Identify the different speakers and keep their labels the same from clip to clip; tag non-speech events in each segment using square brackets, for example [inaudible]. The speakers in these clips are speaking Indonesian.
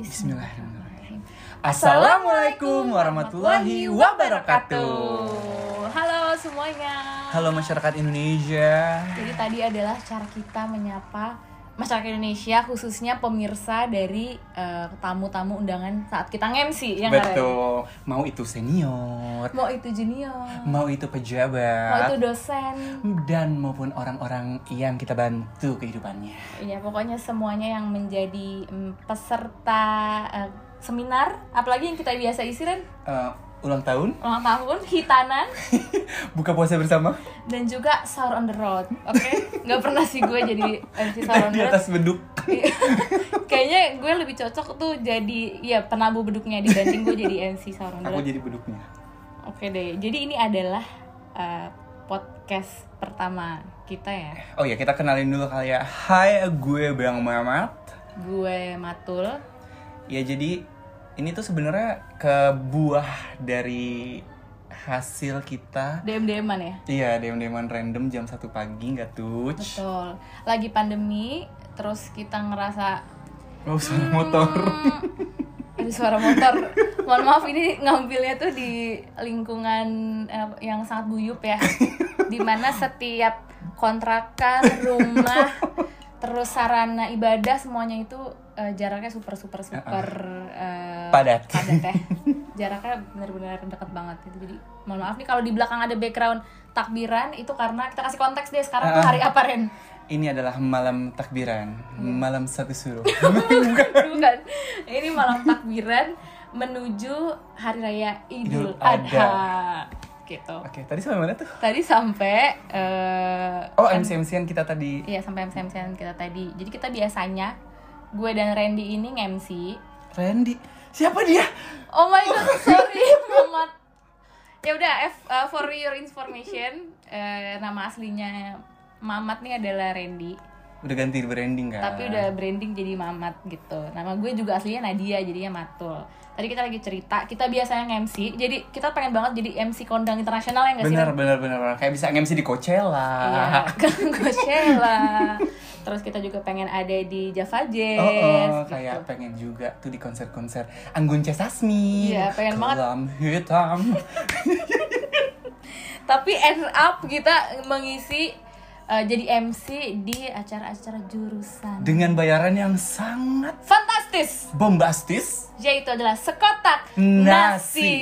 Speaker 1: Bismillahirrahmanirrahim. Assalamualaikum warahmatullahi wabarakatuh.
Speaker 2: Halo semuanya.
Speaker 1: Halo masyarakat Indonesia.
Speaker 2: Jadi tadi adalah cara kita menyapa masyarakat Indonesia khususnya pemirsa dari eh, tamu-tamu undangan saat kita nge-MC yang
Speaker 1: Betul. Mau itu senior,
Speaker 2: Mau itu junior,
Speaker 1: mau itu
Speaker 2: mau
Speaker 1: pejabat,
Speaker 2: itu dosen.
Speaker 1: dan maupun orang-orang yang kita bantu kehidupannya.
Speaker 2: Iya, pokoknya semuanya yang menjadi mm, peserta eh, seminar, apalagi yang kita biasa isi kan
Speaker 1: ulang tahun,
Speaker 2: ulang tahun, hitanan, [laughs]
Speaker 1: buka puasa bersama
Speaker 2: dan juga Sour on the Road. Oke, nggak pernah sih gue jadi MC Sour on
Speaker 1: di
Speaker 2: the Road.
Speaker 1: atas beduk.
Speaker 2: Iya. Kayaknya gue lebih cocok tuh jadi ya penabuh beduknya dibanding gue jadi MC Sour on the
Speaker 1: Aku
Speaker 2: Road.
Speaker 1: jadi beduknya.
Speaker 2: Oke deh, jadi ini adalah eh, podcast pertama kita ya.
Speaker 1: Oh ya kita kenalin dulu kali ya. Hai, gue Bang Mamat.
Speaker 2: Gue Matul.
Speaker 1: Ya jadi ini tuh sebenarnya kebuah dari hasil kita
Speaker 2: DM DM-an ya.
Speaker 1: Iya, dem-deman random jam 1 pagi nggak tuh.
Speaker 2: Betul. Lagi pandemi, terus kita ngerasa
Speaker 1: Oh, suara motor. [laughs]
Speaker 2: hmm, ada suara motor. Mohon maaf ini ngambilnya tuh di lingkungan eh, yang sangat guyup ya. Di mana setiap kontrakan, rumah, [laughs] terus sarana ibadah semuanya itu eh, jaraknya super super super eh,
Speaker 1: Padat.
Speaker 2: padat ya. [laughs] Jaraknya benar-benar dekat banget itu. Jadi mohon maaf nih kalau di belakang ada background takbiran itu karena kita kasih konteks deh sekarang tuh hari apa Ren?
Speaker 1: Ini adalah malam takbiran, malam satu suruh. [laughs]
Speaker 2: Bukan. Ini malam takbiran menuju hari raya Idul
Speaker 1: Idul Adha.
Speaker 2: Adha. Gitu.
Speaker 1: Oke, tadi sampai mana tuh?
Speaker 2: Tadi sampai eh
Speaker 1: Oh, MC-MC-an kita tadi.
Speaker 2: Iya, sampai MC MC kita tadi. Jadi kita biasanya gue dan Randy ini nge-MC.
Speaker 1: Randy. Siapa dia?
Speaker 2: Oh my god, sorry, [laughs] Mamat. Ya udah, F- uh, for your information, eh, nama aslinya Mamat nih adalah Randy.
Speaker 1: Udah ganti branding kan?
Speaker 2: tapi udah branding jadi Mamat gitu nama gue juga aslinya Nadia jadinya Matul tadi kita lagi cerita kita biasanya nge-MC jadi kita pengen banget jadi MC kondang internasional ya nggak sih
Speaker 1: bener, bener, bener, bener. Kayak bisa MC di Coachella.
Speaker 2: iya Coachella [laughs] terus kita juga pengen ada di Java Jazz
Speaker 1: Oh, oh,
Speaker 2: gitu.
Speaker 1: kayak pengen juga tuh di konser-konser Anggun C. Sasmi.
Speaker 2: Iya, pengen banget.
Speaker 1: Kelam hitam. [laughs]
Speaker 2: tapi end up kita mengisi uh, jadi MC di acara-acara jurusan
Speaker 1: Dengan bayaran yang sangat
Speaker 2: fantastis
Speaker 1: bombastis.
Speaker 2: yaitu adalah sekotak
Speaker 1: Nasi.
Speaker 2: nasi.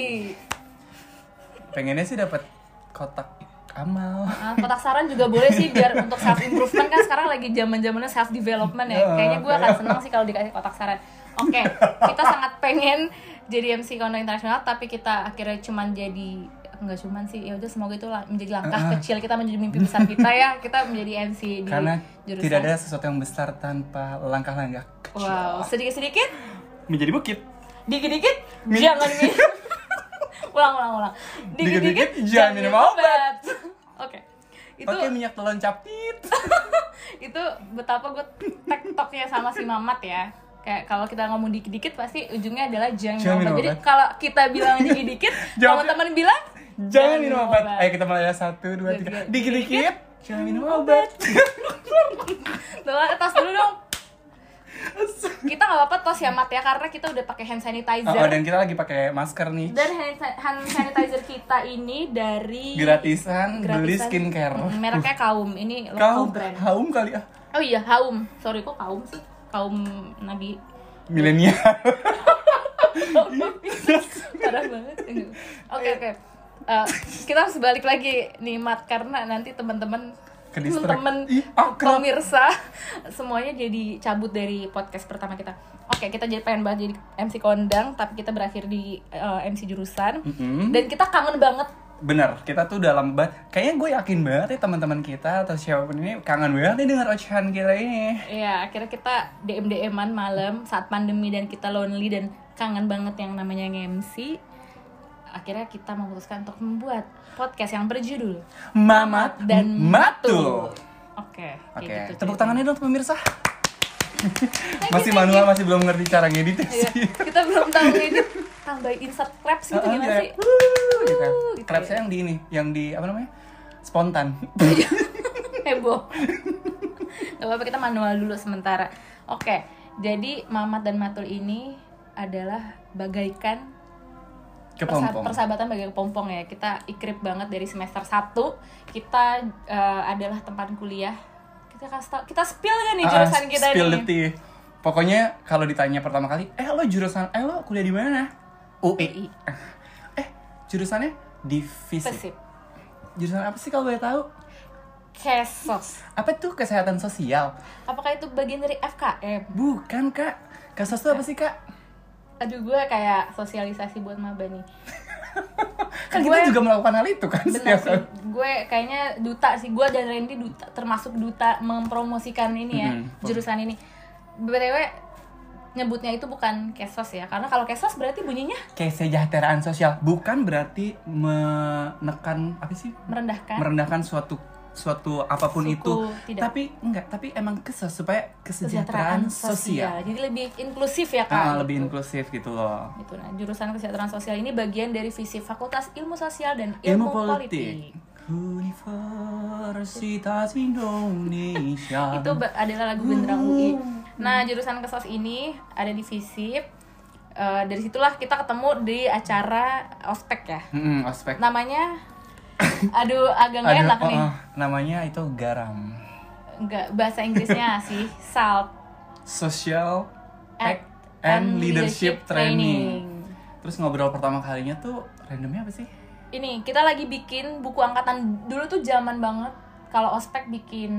Speaker 1: Pengennya sih dapat kotak amal.
Speaker 2: Ah, kotak saran juga boleh sih biar [laughs] untuk self improvement kan sekarang lagi zaman zamannya self development ya.
Speaker 1: Ya,
Speaker 2: Kayaknya gue akan senang sih kalau dikasih kotak saran. Oke, kita sangat pengen jadi MC Kondo Internasional tapi kita akhirnya cuman jadi enggak cuman sih ya udah semoga itu menjadi langkah kecil kita menjadi mimpi besar kita ya kita menjadi MC di
Speaker 1: Karena
Speaker 2: jurusan
Speaker 1: tidak ada sesuatu yang besar tanpa langkah-langkah kecil.
Speaker 2: wow sedikit sedikit
Speaker 1: Menjadi bukit.
Speaker 2: dikit dikit jangan minum [laughs] ulang ulang ulang
Speaker 1: Dikit-dikit jangan minum obat.
Speaker 2: Itu
Speaker 1: Pakai minyak telon capit. [laughs]
Speaker 2: itu betapa gue tektoknya sama si Mamat ya kayak kalau kita ngomong dikit-dikit pasti ujungnya adalah jangan
Speaker 1: Jangan
Speaker 2: minum obat. Jadi
Speaker 1: obat.
Speaker 2: kalau kita bilang dikit-dikit, [laughs]
Speaker 1: Jawabnya-
Speaker 2: teman-teman bilang [laughs]
Speaker 1: Jangan minum obat. Ayo kita mulai ya. satu, dua, tiga.
Speaker 2: Dikit-dikit.
Speaker 1: Jangan minum obat.
Speaker 2: Tuh, tos dulu dong. Kita nggak apa-apa tos ya Mat ya karena kita udah pakai hand sanitizer.
Speaker 1: Oh, dan kita lagi pakai masker nih.
Speaker 2: Dan hand, sa- hand sanitizer kita ini dari
Speaker 1: Gratisan, beli
Speaker 2: gratisan.
Speaker 1: skincare.
Speaker 2: Mm, Mereknya Kaum. Ini local brand.
Speaker 1: haum kali ah.
Speaker 2: Oh iya, Haum. Sorry kok Kaum sih? Kaum Nabi
Speaker 1: Milenial.
Speaker 2: parah banget oke oke Eh, kita harus balik lagi nih Mat karena nanti teman-teman
Speaker 1: Ke distract.
Speaker 2: teman
Speaker 1: Ih, akrab.
Speaker 2: pemirsa [laughs] semuanya jadi cabut dari podcast pertama kita oke kita jadi pengen banget jadi MC kondang tapi kita berakhir di eh, MC jurusan
Speaker 1: Mm-mm.
Speaker 2: dan kita kangen banget
Speaker 1: Bener, kita tuh dalam banget. Kayaknya gue yakin banget ya teman-teman kita atau siapa pun ini kangen banget nih dengar ocehan kita ini.
Speaker 2: ya akhirnya kita DM DM-an malam saat pandemi dan kita lonely dan kangen banget yang namanya MC akhirnya kita memutuskan untuk membuat podcast yang berjudul
Speaker 1: Mamat
Speaker 2: dan
Speaker 1: Matu.
Speaker 2: Oke,
Speaker 1: Oke,
Speaker 2: gitu
Speaker 1: tepuk tangannya dong pemirsa. masih manual, masih belum ngerti cara ngedit
Speaker 2: Iya,
Speaker 1: sih.
Speaker 2: kita belum tahu ngedit tambahin insert claps gitu
Speaker 1: Heeh,
Speaker 2: gimana
Speaker 1: kayak,
Speaker 2: sih?
Speaker 1: "Wuh," gitu.
Speaker 2: gitu
Speaker 1: Clapsnya
Speaker 2: ya.
Speaker 1: yang di ini, yang di apa namanya? Spontan. [laughs]
Speaker 2: Heboh. Gak apa-apa kita manual dulu sementara. Oke, jadi Mamat dan Matul ini adalah bagaikan
Speaker 1: Kepompong.
Speaker 2: persa- persahabatan bagai kepompong ya. Kita ikrip banget dari semester 1. Kita eh, adalah tempat kuliah. Kita kasih tau, kita spill kan nih
Speaker 1: Ah,
Speaker 2: jurusan kita
Speaker 1: spill
Speaker 2: nih.
Speaker 1: Pokoknya kalau ditanya pertama kali, eh lo jurusan, eh lo kuliah di mana? UI. [laughs] Eh, jurusannya divisi.
Speaker 2: Spesif.
Speaker 1: Jurusan apa sih kalau boleh tahu?
Speaker 2: Kesos.
Speaker 1: Apa tuh kesehatan sosial?
Speaker 2: Apakah itu bagian dari FKM?
Speaker 1: Bukan kak. Kasus tuh apa sih kak?
Speaker 2: Aduh gue kayak sosialisasi buat maba nih. [laughs]
Speaker 1: Kan
Speaker 2: Gue-
Speaker 1: kita juga melakukan hal itu kan
Speaker 2: Benar
Speaker 1: setiap
Speaker 2: sih, gue kayaknya duta sih, gue dan Randy duta, termasuk duta mempromosikan ini ya,
Speaker 1: Mhm.
Speaker 2: jurusan ini. BTW nyebutnya itu bukan kesos ya, karena kalau kesos berarti bunyinya
Speaker 1: kesejahteraan sosial bukan berarti menekan apa sih
Speaker 2: merendahkan.
Speaker 1: merendahkan suatu suatu apa pun
Speaker 2: Suku,
Speaker 1: itu
Speaker 2: tidak.
Speaker 1: tapi enggak tapi emang keses supaya kesejahteraan sosial,
Speaker 2: Jadi lebih inklusif ya
Speaker 1: Ah,
Speaker 2: kak.
Speaker 1: lebih
Speaker 2: gitu.
Speaker 1: inklusif gitu loh
Speaker 2: Gitu, nah, jurusan kesejahteraan sosial ini bagian dari visi Fakultas Ilmu Sosial dan
Speaker 1: ilmu
Speaker 2: Ilmu,
Speaker 1: politik
Speaker 2: Politik.
Speaker 1: Universitas Indonesia [laughs]
Speaker 2: Itu adalah lagu Benderang UI. Nah, jurusan kesos ini ada di FISIP. Eh, dari situlah kita ketemu di acara ospek ya.
Speaker 1: Mm-mm, ospek
Speaker 2: Namanya [laughs] aduh agak nggak enak
Speaker 1: oh,
Speaker 2: nih.
Speaker 1: oh, namanya itu garam.
Speaker 2: Enggak bahasa Inggrisnya [laughs] sih SALT.
Speaker 1: Social
Speaker 2: Act
Speaker 1: and leadership training. Terus ngobrol pertama kalinya tuh randomnya apa sih?
Speaker 2: Ini kita lagi bikin buku angkatan dulu tuh zaman banget kalau ospek bikin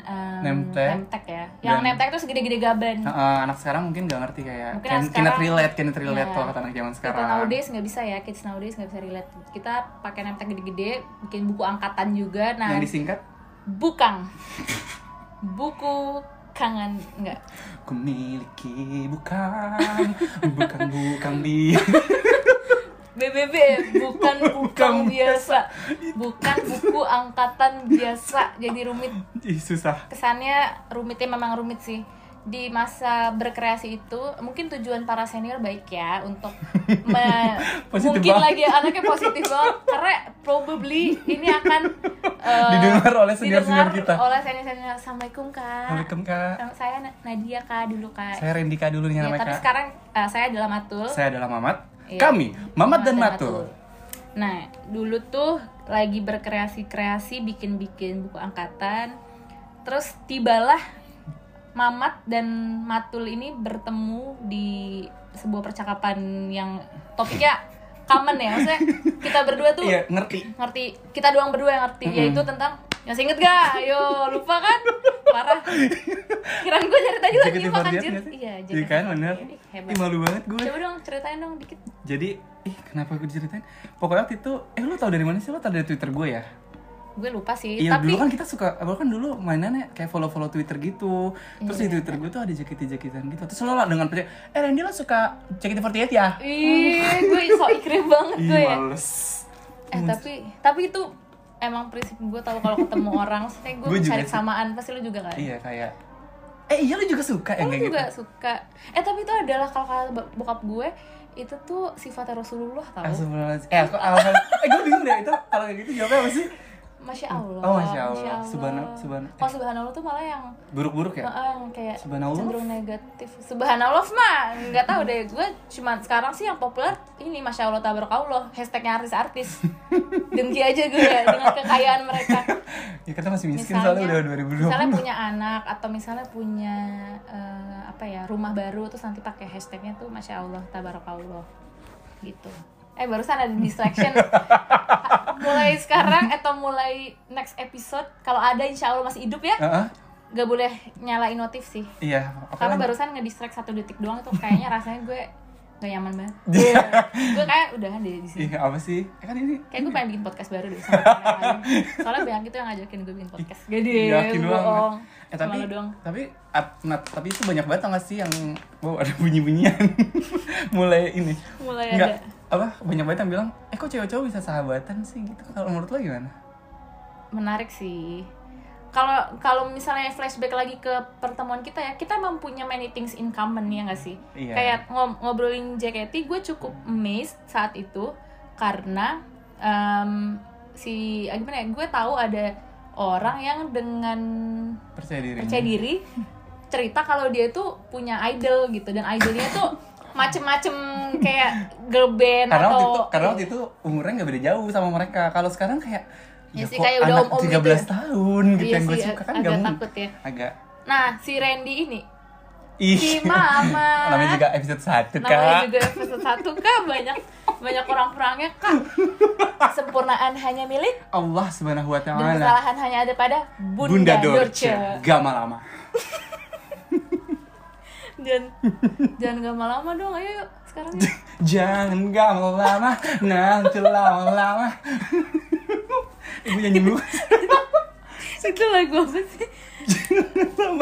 Speaker 2: um,
Speaker 1: Nemtek.
Speaker 2: nemtek ya. Yang
Speaker 1: Dan-
Speaker 2: nemtek tuh segede-gede gaban.
Speaker 1: Eh, anak sekarang mungkin nggak ngerti kayak
Speaker 2: Mungkin
Speaker 1: can,
Speaker 2: anak
Speaker 1: cannot
Speaker 2: sekarang-
Speaker 1: relate, cannot relate
Speaker 2: Iya.
Speaker 1: kalau kata anak zaman
Speaker 2: Kita
Speaker 1: sekarang.
Speaker 2: nowadays nggak bisa ya, kids nowadays nggak bisa relate. Kita pakai nemtek gede-gede, bikin buku angkatan juga. Nah,
Speaker 1: Yang disingkat
Speaker 2: bukang. [laughs] Buku kangen enggak.
Speaker 1: ku miliki bukan bukan bukan di [laughs]
Speaker 2: BBB bukan [laughs] bukang biasa. Bukan buku angkatan biasa. Jadi rumit.
Speaker 1: Ih, susah.
Speaker 2: Kesannya rumitnya memang rumit sih. Di masa berkreasi itu mungkin tujuan para senior baik ya untuk [laughs] mungkin
Speaker 1: banget.
Speaker 2: lagi anaknya positif banget karena probably ini akan eh, [laughs]
Speaker 1: Didengar oleh senior-senior
Speaker 2: didengar
Speaker 1: kita.
Speaker 2: oleh senior-senior Assalamualaikum kak
Speaker 1: Assalamualaikum kak.
Speaker 2: Saya Na- Nadia kak dulu kak
Speaker 1: Saya Rendika dulu nih
Speaker 2: Ya,
Speaker 1: namanya
Speaker 2: tapi
Speaker 1: kak.
Speaker 2: sekarang eh, saya adalah Matul
Speaker 1: Saya adalah Mamat.
Speaker 2: Iya.
Speaker 1: Kami Mamat dan Matul.
Speaker 2: Nah, dulu tuh lagi berkreasi-kreasi, bikin-bikin buku angkatan. Terus tibalah Mamat dan Matul ini bertemu di sebuah percakapan yang topiknya common ya. Maksudnya kita berdua tuh
Speaker 1: Iya ngerti.
Speaker 2: ngerti, kita doang berdua yang ngerti, yaitu tentang masih inget gak? Ayo, lupa kan? Parah. Kirain gue ceritain lagi
Speaker 1: JKT48
Speaker 2: makan
Speaker 1: nggak
Speaker 2: jir. Iya,
Speaker 1: Iya kan bener.
Speaker 2: Ih,
Speaker 1: malu banget gue.
Speaker 2: Coba dong ceritain dong dikit.
Speaker 1: Jadi, ih kenapa gue ceritain? Pokoknya waktu itu, eh lu tau dari mana sih? Lu tau dari Twitter gue ya?
Speaker 2: Gue lupa sih,
Speaker 1: Iya
Speaker 2: tapi
Speaker 1: dulu kan kita suka, apa kan dulu mainannya kayak follow-follow Twitter gitu Terus
Speaker 2: Iya.
Speaker 1: di Twitter gue tuh ada jakit-jakitan gitu Terus lo lah dengan percaya, eh Randy lo suka JKT48 ya?
Speaker 2: Ih, gue so ikrip banget gue ya.
Speaker 1: males
Speaker 2: Eh tapi tapi itu emang prinsip gue tahu kalau ketemu [laughs] orang, maksudnya gue mencari
Speaker 1: sih.
Speaker 2: kesamaan, pasti lu juga kan?
Speaker 1: Iya kayak, eh iya lo juga suka yang
Speaker 2: lu juga
Speaker 1: gitu?
Speaker 2: suka. Eh tapi itu adalah kalau kata bokap gue itu tuh sifatnya Rasulullah tau.
Speaker 1: Astagfirullahaladzim. Eh aku alasan, eh gue bingung deh itu kalau kayak gitu jawabnya apa sih?
Speaker 2: Masya Allah.
Speaker 1: Oh, Masya Allah. Subhana- subhana-
Speaker 2: Oh subhanallah tuh malah yang
Speaker 1: Buruk-buruk ya?
Speaker 2: Heeh, yang kayak
Speaker 1: Subhanallah?
Speaker 2: cenderung negatif. Subhanallah mah nggak tahu deh. Gue cuman sekarang sih yang populer ini masya Allah tabarakallah hashtagnya artis-artis. [laughs] Dengki aja gue ya dengan kekayaan mereka. [laughs]
Speaker 1: Ya kita masih miskin soalnya udah 2020
Speaker 2: misalnya punya anak atau misalnya punya eh, apa ya rumah baru terus nanti pakai hashtagnya tuh masya Allah tabarakallah gitu. Eh barusan ada distraction. [laughs] Mulai sekarang atau mulai next episode kalau ada insya Allah masih hidup ya
Speaker 1: Heeh.
Speaker 2: gak boleh nyalain notif sih
Speaker 1: Iya,
Speaker 2: karena
Speaker 1: lagi?
Speaker 2: barusan ngedistract satu detik doang tuh kayaknya rasanya gue gak nyaman banget [laughs] gue kayak udahan deh di sini
Speaker 1: Ih, apa sih? Eh, kan ini
Speaker 2: kayak gue pengen bikin podcast baru deh sama [laughs] soalnya banyak itu yang ngajakin gue bikin podcast gak deh
Speaker 1: yakin
Speaker 2: bohong
Speaker 1: banget. Eh tapi
Speaker 2: doang
Speaker 1: tapi ap- nah, tapi itu banyak banget tau gak sih yang wow ada bunyi-bunyian mulai ini.
Speaker 2: mulai
Speaker 1: Enggak
Speaker 2: ada
Speaker 1: apa banyak banget yang bilang eh kok cewek-cewek bisa sahabatan sih gitu kalau menurut lo gimana?
Speaker 2: menarik sih kalau kalau misalnya flashback lagi ke pertemuan kita ya kita emang punya many things in common ya nggak sih
Speaker 1: Iya.
Speaker 2: kayak ngob- ngobrolin JKT gue cukup amazed saat itu karena em, si ah, gimana ya gue tahu ada orang yang dengan
Speaker 1: Percaya diri.
Speaker 2: percaya diri cerita kalau dia tuh punya idol gitu dan idolnya tuh macem-macem kayak girl band
Speaker 1: karena
Speaker 2: atau
Speaker 1: waktu itu karena waktu itu umurnya nggak beda jauh sama mereka. Kalau sekarang kayak
Speaker 2: Ya sih,
Speaker 1: kok
Speaker 2: kayak udah
Speaker 1: anak
Speaker 2: om-om
Speaker 1: 13
Speaker 2: gitu ya.
Speaker 1: tahun gitu
Speaker 2: Iya
Speaker 1: yang gue
Speaker 2: sih,
Speaker 1: suka kan
Speaker 2: agak takut ya.
Speaker 1: agak.
Speaker 2: Nah si Randy ini.
Speaker 1: Ih.
Speaker 2: Si mama. [laughs]
Speaker 1: Namanya juga episode 1
Speaker 2: namanya
Speaker 1: kak.
Speaker 2: juga episode satu kak. Banyak banyak orang-orangnya kak. [laughs] Sempurnaan hanya milik
Speaker 1: Allah subhanahu wa
Speaker 2: dan
Speaker 1: taala.
Speaker 2: kesalahan hanya ada pada Bunda,
Speaker 1: Bunda
Speaker 2: Dorce.
Speaker 1: Dorce. Gama lama [laughs]
Speaker 2: dan jangan gak lama dong ayo yuk sekarang yuk. [laughs]
Speaker 1: jangan gama lama nanti lama-lama. Ibu nyanyi dulu. [laughs]
Speaker 2: Itu lagu apa sih?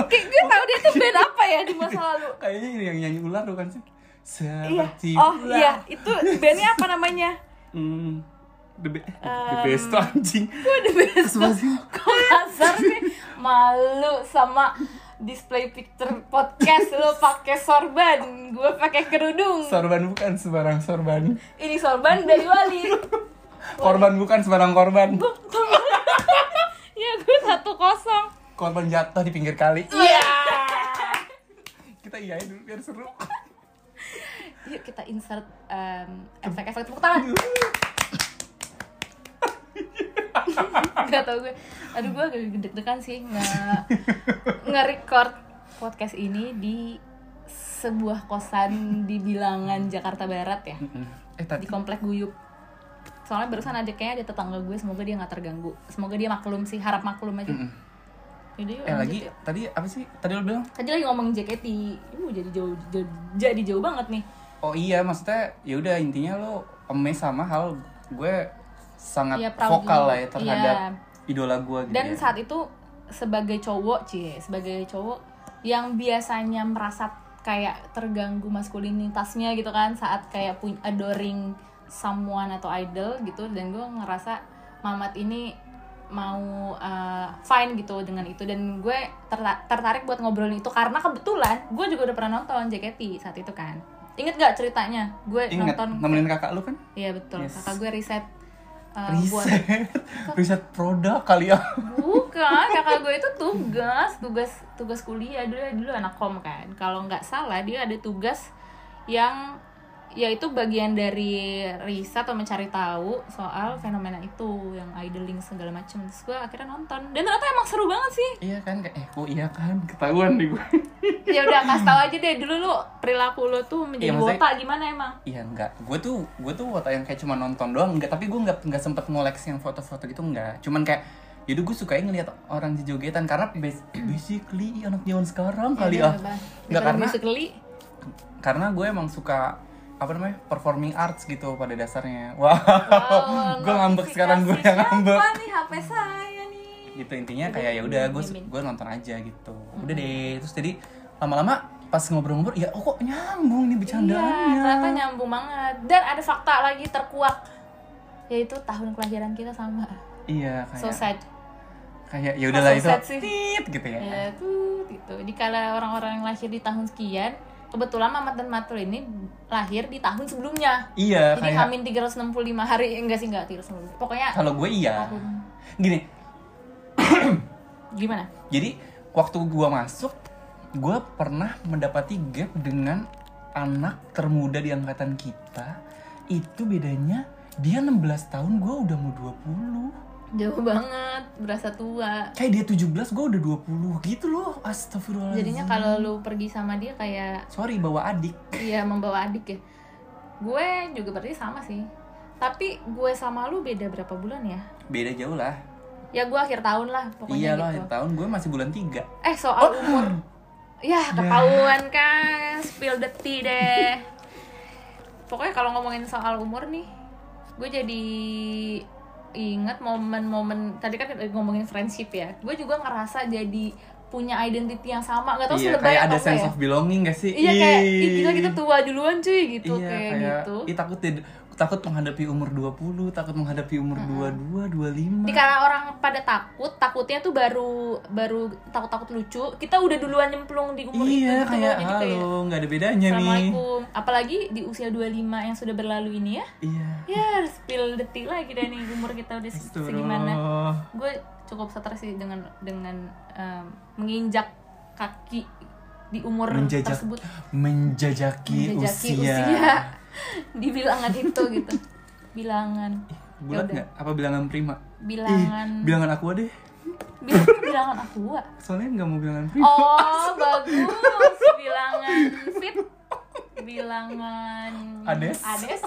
Speaker 2: Kayak gue tau dia tuh band apa ya di masa lalu. [laughs]
Speaker 1: Kayaknya ini yang nyanyi ular bukan sih.
Speaker 2: Iya.
Speaker 1: Seperti
Speaker 2: oh
Speaker 1: ular.
Speaker 2: iya. Itu bandnya apa namanya?
Speaker 1: Hmm, the, be- the
Speaker 2: Um,
Speaker 1: best tuh anjing.
Speaker 2: gue the best. Kok kasar sih? Malu sama display picture podcast lo pakai sorban. Gue pakai kerudung.
Speaker 1: Sorban bukan sembarang sorban.
Speaker 2: Ini sorban dari wali.
Speaker 1: Korban bukan sembarang korban. [laughs]
Speaker 2: Ya gue satu kosong.
Speaker 1: Korban jatuh di pinggir kali.
Speaker 2: Iya.
Speaker 1: Kita iyain dulu biar seru.
Speaker 2: Yuk kita insert em, efek-efek tepuk tangan Gak tau gue. Aduh gue agak deg-degan sih Nge- Nge-record podcast ini di sebuah kosan di bilangan Jakarta Barat ya.
Speaker 1: Eh
Speaker 2: Di
Speaker 1: tadi
Speaker 2: komplek Guyup. Soalnya barusan ada kayaknya ada tetangga gue Semoga dia gak terganggu. Semoga dia maklum sih Harap maklum aja.
Speaker 1: Mm-mm.
Speaker 2: Yaudah, yuk,
Speaker 1: eh lagi?
Speaker 2: yuk.
Speaker 1: tadi apa sih? Tadi lo bilang?
Speaker 2: Tadi lagi ngomong JKT. Uh jadi jauh, jauh- jadi jauh banget nih.
Speaker 1: Oh iya maksudnya ya udah intinya lo amazed sama hal gue sangat
Speaker 2: proud
Speaker 1: vokal lah ya terhadap
Speaker 2: Iya.
Speaker 1: idola gue gitu
Speaker 2: dan
Speaker 1: ya.
Speaker 2: saat itu sebagai cowok cie sebagai cowok yang biasanya merasa kayak terganggu maskulinitasnya gitu kan saat kayak punya adoring someone atau idol gitu dan gue ngerasa Mamat ini mau uh, fine gitu dengan itu dan gue terta- tertarik buat ngobrolin itu karena kebetulan gue juga udah pernah nonton JKT saat itu kan inget gak ceritanya gue
Speaker 1: ingat
Speaker 2: nonton
Speaker 1: nemenin kakak lu kan
Speaker 2: iya betul
Speaker 1: Yes.
Speaker 2: kakak gue riset uh, buat
Speaker 1: riset? Riset produk kali ya?
Speaker 2: Bukan, [laughs] kakak gue itu tugas, tugas tugas kuliah. Dulu dulu anak kom kan. Kalau nggak salah dia ada tugas yang yaitu bagian dari riset atau mencari tahu soal fenomena itu yang idling segala macam. Terus gue akhirnya nonton. Dan ternyata emang seru banget sih.
Speaker 1: iya kan? Kayak eh oh iya kan? Ketahuan nih gue [laughs]
Speaker 2: Ya udah kasih tahu aja deh. Dulu lu perilaku lu tuh menjadi
Speaker 1: Iya, maksudnya-
Speaker 2: wota gimana emang?
Speaker 1: Iya enggak, gue tuh gue tuh foto yang kayak cuma nonton doang. Enggak, tapi gue nggak nggak sempet ngoleksi yang foto-foto gitu enggak, cuman kayak yaudah gue suka ngeliat orang jogetan. Karena bas- [clears throat] basically anak zaman sekarang kali
Speaker 2: Ya,
Speaker 1: ah, enggak karena
Speaker 2: basically.
Speaker 1: karena gue emang suka apa namanya performing arts gitu pada dasarnya, [laughs] wow,
Speaker 2: wow,
Speaker 1: gue ngambek sekarang gue yang ngambek,
Speaker 2: Siapa nih HP saya nih?
Speaker 1: gitu intinya kayak ya udah gue gue nonton aja gitu, udah deh, terus jadi lama-lama pas ngobrol-ngobrol ya oh kok nyambung nih
Speaker 2: Iya,
Speaker 1: bercandaannya,
Speaker 2: ternyata nyambung banget. Dan ada fakta lagi terkuak yaitu tahun kelahiran kita sama.
Speaker 1: iya
Speaker 2: So
Speaker 1: kayak
Speaker 2: sad.
Speaker 1: kayak ya udahlah
Speaker 2: So
Speaker 1: itu tit gitu ya.
Speaker 2: Ya tuh gitu. Jadi kalau orang-orang yang lahir di tahun sekian, kebetulan Mamat dan Matul ini lahir di tahun sebelumnya.
Speaker 1: Iya,
Speaker 2: Jadi
Speaker 1: kayak
Speaker 2: Hamin 365 hari enggak sih enggak 365. Pokoknya
Speaker 1: kalau gue iya.
Speaker 2: tahun
Speaker 1: Gini, [clears throat]
Speaker 2: gimana?
Speaker 1: jadi waktu gue masuk, gue pernah mendapati gap dengan anak termuda di angkatan kita. Itu bedanya dia 16 tahun, gue udah mau 20.
Speaker 2: Jauh banget, berasa tua.
Speaker 1: Kayak dia 17, gue udah 20 gitu loh. Astagfirullahaladzim.
Speaker 2: Jadinya kalau lu pergi sama dia kayak
Speaker 1: Sorry, bawa adik.
Speaker 2: Iya membawa adik ya. Gue juga berarti sama sih. Tapi gue sama lu beda berapa bulan ya?
Speaker 1: Beda jauh lah.
Speaker 2: Ya gue akhir tahun lah pokoknya
Speaker 1: iya
Speaker 2: gitu.
Speaker 1: akhir tahun gue masih bulan 3.
Speaker 2: Eh soal umur. Ya ketahuan kan, spill the tea deh. Pokoknya kalau ngomongin soal umur nih, gue jadi ingat momen-momen tadi kan ngomongin friendship ya. Gue juga ngerasa jadi punya identity yang sama. Gak tau
Speaker 1: Iya, kayak ada
Speaker 2: apa
Speaker 1: sense
Speaker 2: ya.
Speaker 1: of belonging gak sih?
Speaker 2: Iya kayak
Speaker 1: Ih.
Speaker 2: "Ih, gila kita tua duluan cuy gitu
Speaker 1: iya,
Speaker 2: kayak, gitu.
Speaker 1: Ih, takut takut menghadapi umur 20, takut menghadapi umur 22, 25.
Speaker 2: Di kala orang pada takut, takutnya tuh baru baru takut-takut lucu. Kita udah duluan nyemplung di umur itu
Speaker 1: iya,
Speaker 2: gitu.
Speaker 1: kayak
Speaker 2: Jadi
Speaker 1: halo, nggak ada bedanya nih.
Speaker 2: Assalamualaikum. Apalagi di usia 25 yang sudah berlalu ini ya.
Speaker 1: Iya.
Speaker 2: Ya, spill detik lagi deh nih umur kita udah se- segimana. Gue cukup stres sih dengan dengan em, menginjak kaki di umur
Speaker 1: Menjajak-
Speaker 2: tersebut
Speaker 1: menjajaki,
Speaker 2: menjajaki
Speaker 1: usia,
Speaker 2: usia [laughs] di bilangan itu gitu. Bilangan.
Speaker 1: Bulat
Speaker 2: Yaudah.
Speaker 1: nggak? Apa bilangan prima?
Speaker 2: Bilangan.
Speaker 1: Ih, bilangan aku deh.
Speaker 2: Bil- bilangan aqua
Speaker 1: soalnya nggak mau bilangan prima.
Speaker 2: Oh [laughs] bagus. Bilangan fit. Bilangan
Speaker 1: Ades.
Speaker 2: ades.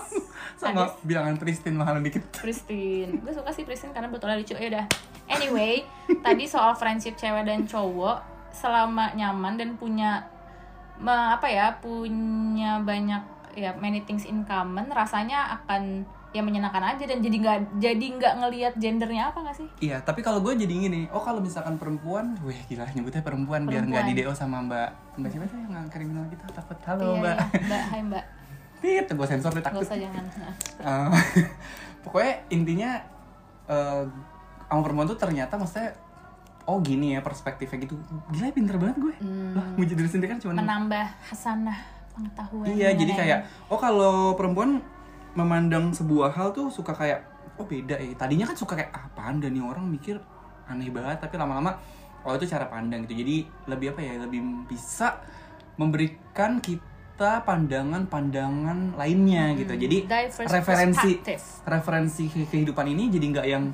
Speaker 1: Sama
Speaker 2: Ades.
Speaker 1: bilangan Tristin mahal dikit.
Speaker 2: Pristine gue suka sih Pristine karena betulnya lucu ya udah. Anyway tadi soal friendship cewek dan cowok selama nyaman dan punya apa ya punya banyak ya many things in common rasanya akan ya menyenangkan aja dan jadi nggak jadi nggak ngelihat gendernya apa nggak sih
Speaker 1: Iya, tapi kalau gue jadi gini, oh kalau misalkan perempuan, weh gila nyebutnya perempuan, biar nggak di
Speaker 2: Perempuan.
Speaker 1: DO sama mbak mbak siapa tuh yang kriminal kita takut halo
Speaker 2: iya,
Speaker 1: mbak,
Speaker 2: iya. mbak hai mbak
Speaker 1: tit gue sensor deh takut.
Speaker 2: usah jangan.
Speaker 1: Eh, [laughs] pokoknya intinya eh sama perempuan tuh ternyata maksudnya oh gini ya perspektifnya gitu, gila pinter banget gue.
Speaker 2: Hmm,
Speaker 1: Lah, mau jadi sendiri kan cuma
Speaker 2: menambah hasanah pengetahuan
Speaker 1: Iya, jadi kayak oh kalau perempuan memandang sebuah hal tuh suka kayak oh beda ya. Tadinya kan suka kayak apaan dan nih orang mikir aneh banget tapi lama-lama oh itu cara pandang gitu. Jadi lebih apa ya? Lebih bisa memberikan kita pandangan-pandangan lainnya gitu. Jadi
Speaker 2: Hmm, diverse
Speaker 1: referensi
Speaker 2: perspective.
Speaker 1: referensi ke- kehidupan ini jadi nggak yang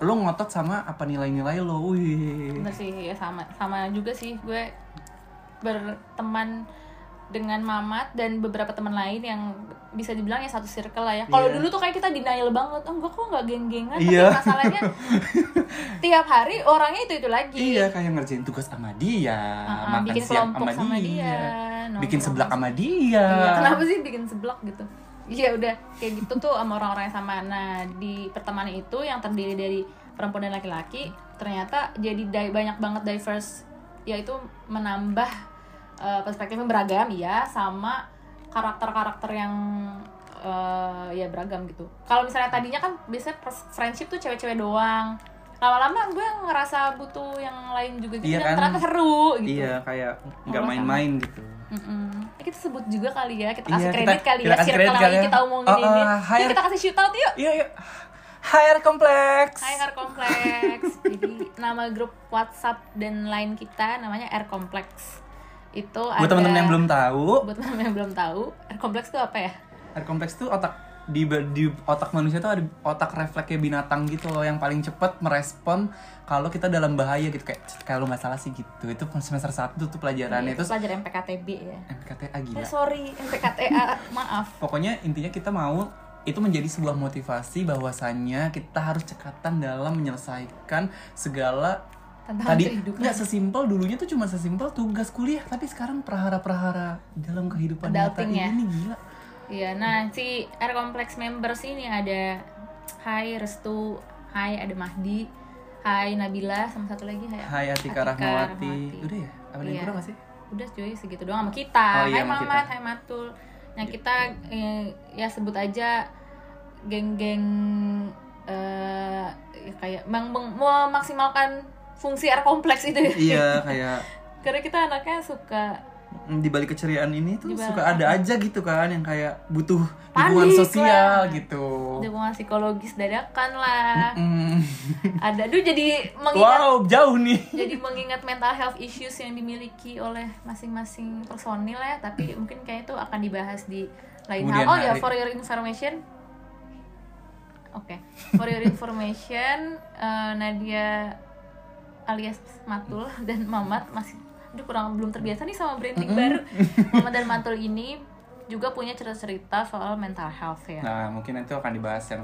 Speaker 1: lo ngotot sama apa nilai-nilai lo. Wih.
Speaker 2: Bener sih, ya sama sama juga sih gue berteman dengan Mamat dan beberapa teman lain yang bisa dibilang ya satu circle lah ya. Kalau
Speaker 1: Iya.
Speaker 2: dulu tuh kayak kita denial banget, oh kok nggak geng-gengan,
Speaker 1: Iya.
Speaker 2: tapi masalahnya [laughs] tiap hari orangnya itu itu lagi.
Speaker 1: Iya kayak ngerjain tugas sama dia,
Speaker 2: ah,
Speaker 1: makan
Speaker 2: bikin
Speaker 1: siang
Speaker 2: kelompok sama dia, nongkrong
Speaker 1: bikin seblak
Speaker 2: sama-
Speaker 1: sama dia.
Speaker 2: Iya, kenapa sih bikin seblak gitu? Iya udah kayak gitu tuh sama orang-orang yang sama. Nah di pertemanan itu yang terdiri dari perempuan dan laki-laki ternyata jadi di- banyak banget diverse, yaitu menambah uh, perspektif yang beragam, ya sama karakter-karakter yang uh, ya beragam gitu. Kalau misalnya tadinya kan biasanya friendship tuh cewek-cewek doang. Lama-lama gue ngerasa butuh yang lain juga gitu
Speaker 1: Iya kan?
Speaker 2: ternyata seru gitu.
Speaker 1: Iya kayak nggak main-main gitu.
Speaker 2: Mm-mm. Eh, kita sebut juga kali ya, kita
Speaker 1: Iya,
Speaker 2: kasih
Speaker 1: kita-
Speaker 2: kredit kali
Speaker 1: kita
Speaker 2: ya,
Speaker 1: kasih kredit kali ya.
Speaker 2: kita omongin
Speaker 1: Oh,
Speaker 2: ini. Yuk
Speaker 1: hire-
Speaker 2: kita kasih shoot out yuk.
Speaker 1: Iya iya. Hire kompleks.
Speaker 2: Hai R Complex. Jadi nama grup WhatsApp dan line kita namanya R Complex. Itu
Speaker 1: Buat teman-teman yang belum tahu,
Speaker 2: buat teman-teman yang belum tahu, R Complex itu apa ya?
Speaker 1: air kompleks tuh otak di di otak manusia tuh ada otak refleksnya binatang gitu loh yang paling cepat merespon kalau kita dalam bahaya gitu kayak kalau nggak salah sih gitu itu semester satu tuh pelajarannya
Speaker 2: itu
Speaker 1: itu
Speaker 2: pelajaran MPKTB ya.
Speaker 1: MKTA gila
Speaker 2: Eh sorry, MPKTA, [laughs] maaf.
Speaker 1: pokoknya intinya kita mau itu menjadi sebuah motivasi bahwasannya kita harus cekatan dalam menyelesaikan segala
Speaker 2: Tantangan
Speaker 1: tadi
Speaker 2: kehidupan.
Speaker 1: nggak sesimpel dulunya tuh cuma sesimpel tugas kuliah tapi sekarang perhara-perhara dalam kehidupan nyata
Speaker 2: ya.
Speaker 1: ini gila
Speaker 2: Iya, nah si R Complex members ini ada Hai Restu, Hai ada Mahdi, Hai Nabila, sama satu lagi Hai
Speaker 1: Hai Atika,
Speaker 2: Atika
Speaker 1: Rahmawati.
Speaker 2: Rahmawati.
Speaker 1: udah ya apa ada yang
Speaker 2: Iya.
Speaker 1: kurang sih
Speaker 2: udah cuy segitu doang sama kita
Speaker 1: Oh, iya,
Speaker 2: hai
Speaker 1: sama
Speaker 2: Mamat
Speaker 1: kita.
Speaker 2: hai Matul nah kita eh, ya sebut aja geng-geng eh ya kayak meng- memaksimalkan fungsi R kompleks itu ya.
Speaker 1: Iya [laughs] kayak
Speaker 2: karena kita anaknya suka
Speaker 1: mm, di balik keceriaan ini tuh
Speaker 2: Di balik-
Speaker 1: suka ada aja gitu kan yang kayak butuh
Speaker 2: Panik
Speaker 1: dukungan sosial
Speaker 2: lah.
Speaker 1: gitu.
Speaker 2: Dukungan psikologis dadakan lah.
Speaker 1: Mm.
Speaker 2: ada. Duh jadi mengingat
Speaker 1: wow jauh nih.
Speaker 2: Jadi mengingat mental health issues yang dimiliki oleh masing-masing personil ya tapi mungkin kayak itu akan dibahas di lain
Speaker 1: Kemudian
Speaker 2: hal. Oh ya
Speaker 1: hari.
Speaker 2: for your information. Oke. For your information [laughs] eh, Nadia alias Matul [laughs] dan Mamat masih aduh kurang belum terbiasa nih sama branding baru. [laughs] Mamat dan Matul ini juga punya cerita-cerita soal mental health ya.
Speaker 1: Nah mungkin nanti akan dibahas yang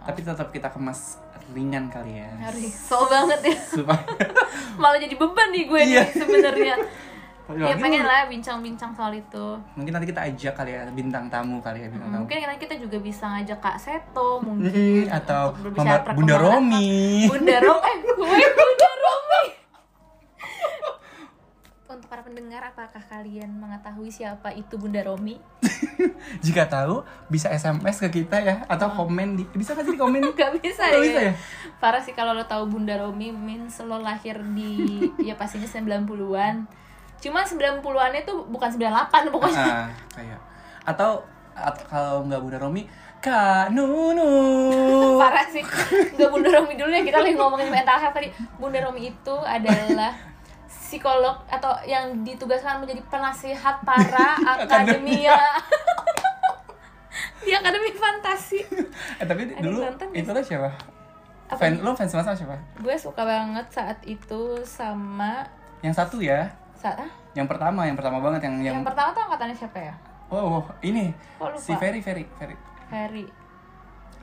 Speaker 1: tapi tetap kita kemas ringan kali ya.
Speaker 2: So banget ya. [laughs]
Speaker 1: Supaya
Speaker 2: malah jadi beban nih gue
Speaker 1: Iya.
Speaker 2: nih sebenarnya ya pengen lah bincang-bincang soal itu.
Speaker 1: Mungkin nanti kita ajak kali ya bintang tamu kali ya bintang tamu.
Speaker 2: mungkin nanti kita juga bisa ngajak Kak Seto mungkin
Speaker 1: Mm, atau Bunda Romi.
Speaker 2: Bunda Romi eh gue Bunda Romi untuk para pendengar apakah kalian mengetahui siapa itu Bunda Romi [laughs]
Speaker 1: jika tahu bisa SMS ke kita ya atau komen di bisa nggak sih di komen [laughs]
Speaker 2: Gak bisa
Speaker 1: Nggak
Speaker 2: ya.
Speaker 1: bisa ya?
Speaker 2: Parah sih kalau lo tahu Bunda Romi means lo lahir di [laughs] ya pastinya 90-an. Cuma 90-annya tuh bukan 98 pokoknya.
Speaker 1: Ah, kayak atau atau kalau nggak Bunda Romi Kak Nunu
Speaker 2: Parah sih. Enggak Bunda Romi dulu ya kita lagi ngomongin mental health tadi. Bunda Romi itu adalah psikolog atau yang ditugaskan menjadi penasihat para [laughs] akademia. Di akademi fantasi.
Speaker 1: Eh tapi
Speaker 2: Ada
Speaker 1: dulu itu lo siapa?
Speaker 2: Apa
Speaker 1: fan lo fans sama siapa?
Speaker 2: Gue suka banget saat itu sama
Speaker 1: yang satu ya?
Speaker 2: Saat ah,
Speaker 1: yang pertama yang pertama banget yang yang,
Speaker 2: yang pertama tuh angkatannya siapa ya?
Speaker 1: Oh, oh, ini.
Speaker 2: Lupa?
Speaker 1: Si Ferry Ferry Ferry.
Speaker 2: Ferry.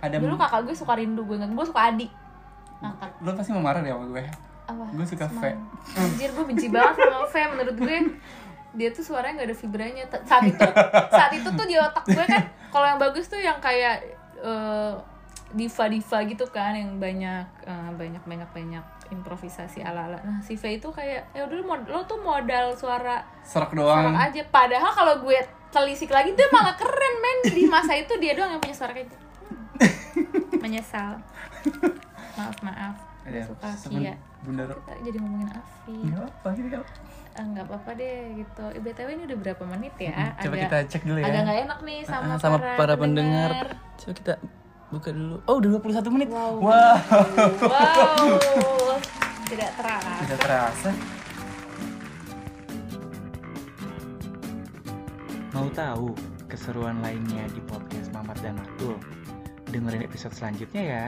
Speaker 1: Ada
Speaker 2: dulu kakak gue suka rindu gue gue suka Adi. Ngangkat
Speaker 1: lo pasti mau marah deh sama gue
Speaker 2: apa?
Speaker 1: Gue suka. Fe.
Speaker 2: anjir gue benci banget sama Fe. Menurut gue dia tuh suaranya nggak ada vibranya saat itu saat itu tuh di otak gue kan kalau yang bagus tuh yang kayak eh, diva diva gitu kan yang banyak eh, banyak banyak banyak improvisasi ala ala nah si Fe itu kayak ya udah mod- lo tuh modal suara
Speaker 1: serak doang.
Speaker 2: aja. Padahal kalau gue telisik lagi dia malah keren men. Di masa itu dia doang yang punya suara kayak gitu. Hmm. menyesal. Maaf maaf
Speaker 1: Ada
Speaker 2: suka Kia
Speaker 1: bunda Ro-
Speaker 2: kita jadi ngomongin Afi
Speaker 1: Nggak apa gitu ya.
Speaker 2: Ah, nggak apa-apa deh gitu Eh, btw ini udah berapa menit ya
Speaker 1: Hmm, Coba
Speaker 2: agak
Speaker 1: kita cek dulu ya.
Speaker 2: agak nggak enak nih sama,
Speaker 1: Ah, sama para, pendengar. Coba kita buka dulu. Oh, udah 21 menit.
Speaker 2: wow
Speaker 1: Wah,
Speaker 2: wow tidak terasa
Speaker 1: tidak terasa. Mau tahu keseruan lainnya di podcast Mamat dan Matul? Dengerin episode selanjutnya ya.